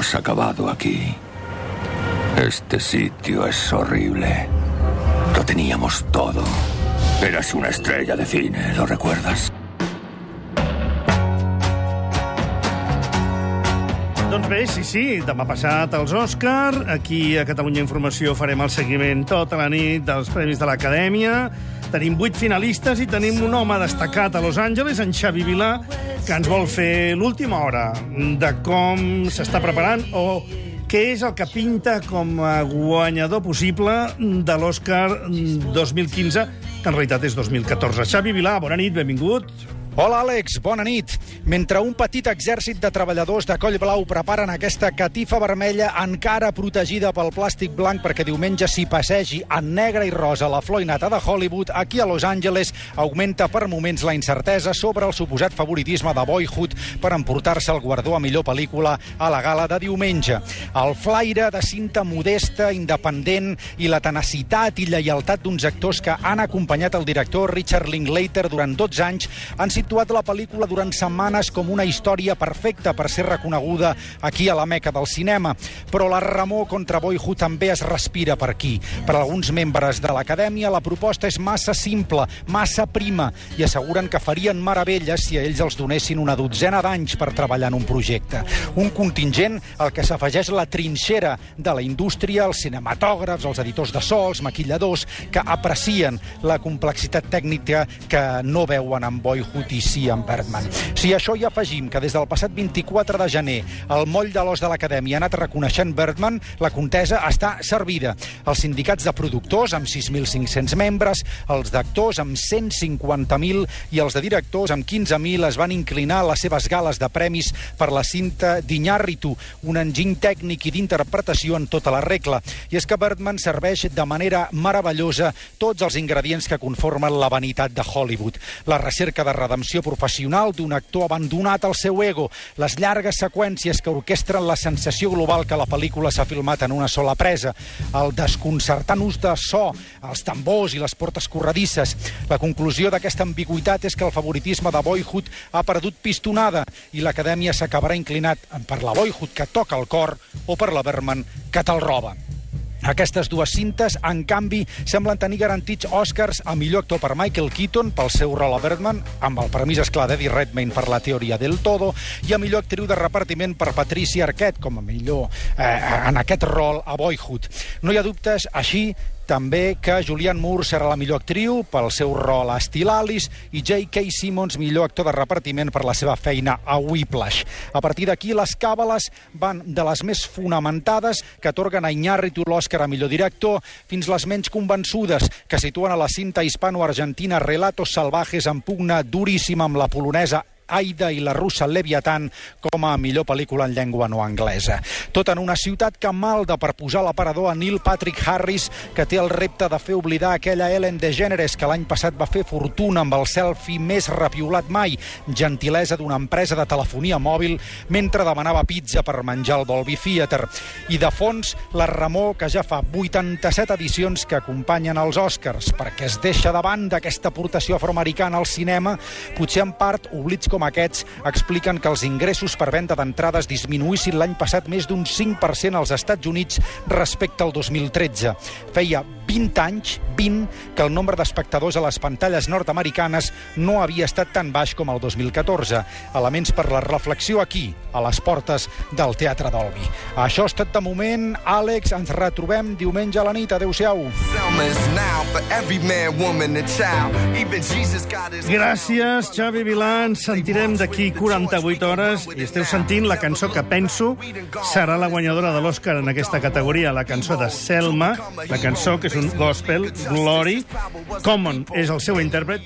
hemos acabado aquí. Este sitio es horrible. Lo teníamos todo. Eras una estrella de cine, ¿lo recuerdas? Bé, sí, sí, demà passat els Òscar. Aquí a Catalunya Informació farem el seguiment tota la nit dels Premis de l'Acadèmia. Tenim vuit finalistes i tenim un home destacat a Los Angeles, en Xavi Vilà, que ens vol fer l'última hora de com s'està preparant o què és el que pinta com a guanyador possible de l'Oscar 2015, que en realitat és 2014. Xavi Vilà, bona nit, benvingut. Hola, Àlex, bona nit. Mentre un petit exèrcit de treballadors de Coll Blau preparen aquesta catifa vermella encara protegida pel plàstic blanc perquè diumenge s'hi passegi en negre i rosa la flor de Hollywood, aquí a Los Angeles augmenta per moments la incertesa sobre el suposat favoritisme de Boyhood per emportar-se el guardó a millor pel·lícula a la gala de diumenge. El flaire de cinta modesta, independent i la tenacitat i lleialtat d'uns actors que han acompanyat el director Richard Linklater durant 12 anys han situat la pel·lícula durant setmanes com una història perfecta per ser reconeguda aquí a la meca del cinema. Però la remor contra Boyhood també es respira per aquí. Per alguns membres de l'Acadèmia, la proposta és massa simple, massa prima, i asseguren que farien meravelles si a ells els donessin una dotzena d'anys per treballar en un projecte. Un contingent al que s'afegeix la trinxera de la indústria, els cinematògrafs, els editors de so, els maquilladors, que aprecien la complexitat tècnica que no veuen en Boyhood sí en Bergman. Si això hi afegim que des del passat 24 de gener el moll de l'os de l'Acadèmia ha anat reconeixent Bergman, la contesa està servida. Els sindicats de productors, amb 6.500 membres, els d'actors, amb 150.000, i els de directors, amb 15.000, es van inclinar a les seves gales de premis per la cinta d'Iñárritu, un enginy tècnic i d'interpretació en tota la regla. I és que Bergman serveix de manera meravellosa tots els ingredients que conformen la vanitat de Hollywood. La recerca de redempció professional d'un actor abandonat al seu ego, les llargues seqüències que orquestren la sensació global que la pel·lícula s'ha filmat en una sola presa, el desconcertant ús de so, els tambors i les portes corredisses. La conclusió d'aquesta ambigüitat és que el favoritisme de Boyhood ha perdut pistonada i l'Acadèmia s'acabarà inclinat per la Boyhood que toca el cor o per la Berman que te'l roba. Aquestes dues cintes, en canvi, semblen tenir garantits Oscars a millor actor per Michael Keaton pel seu rol a Birdman, amb el permís, esclar, d'Eddie Redmayne per la teoria del todo, i a millor actriu de repartiment per Patricia Arquette, com a millor eh, en aquest rol a Boyhood. No hi ha dubtes, així, també que Julianne Moore serà la millor actriu pel seu rol a Stilalis i J.K. Simmons millor actor de repartiment per la seva feina a Whiplash. A partir d'aquí, les càbales van de les més fonamentades, que atorguen a Iñárritu l'Oscar a millor director, fins les menys convençudes, que situen a la cinta hispano-argentina Relatos salvajes en pugna duríssima amb la polonesa Aida i la russa Leviathan com a millor pel·lícula en llengua no anglesa. Tot en una ciutat que malda per posar l'aparador a Neil Patrick Harris, que té el repte de fer oblidar aquella Ellen DeGeneres que l'any passat va fer fortuna amb el selfie més repiolat mai, gentilesa d'una empresa de telefonia mòbil, mentre demanava pizza per menjar al Dolby Theatre. I de fons, la remor que ja fa 87 edicions que acompanyen els Oscars, perquè es deixa davant d'aquesta aportació afroamericana al cinema, potser en part oblits com com aquests expliquen que els ingressos per venda d'entrades disminuïssin l'any passat més d'un 5% als Estats Units respecte al 2013. Feia 20 anys, 20, que el nombre d'espectadors a les pantalles nord-americanes no havia estat tan baix com el 2014. Elements per la reflexió aquí, a les portes del Teatre Dolby. Això és tot de moment. Àlex, ens retrobem diumenge a la nit. Adéu-siau. Gràcies, Xavi Vilà. Ens sentirem d'aquí 48 hores i esteu sentint la cançó que penso serà la guanyadora de l'Oscar en aquesta categoria, la cançó de Selma, la cançó que és gospel, Glory. Common és el seu intèrpret,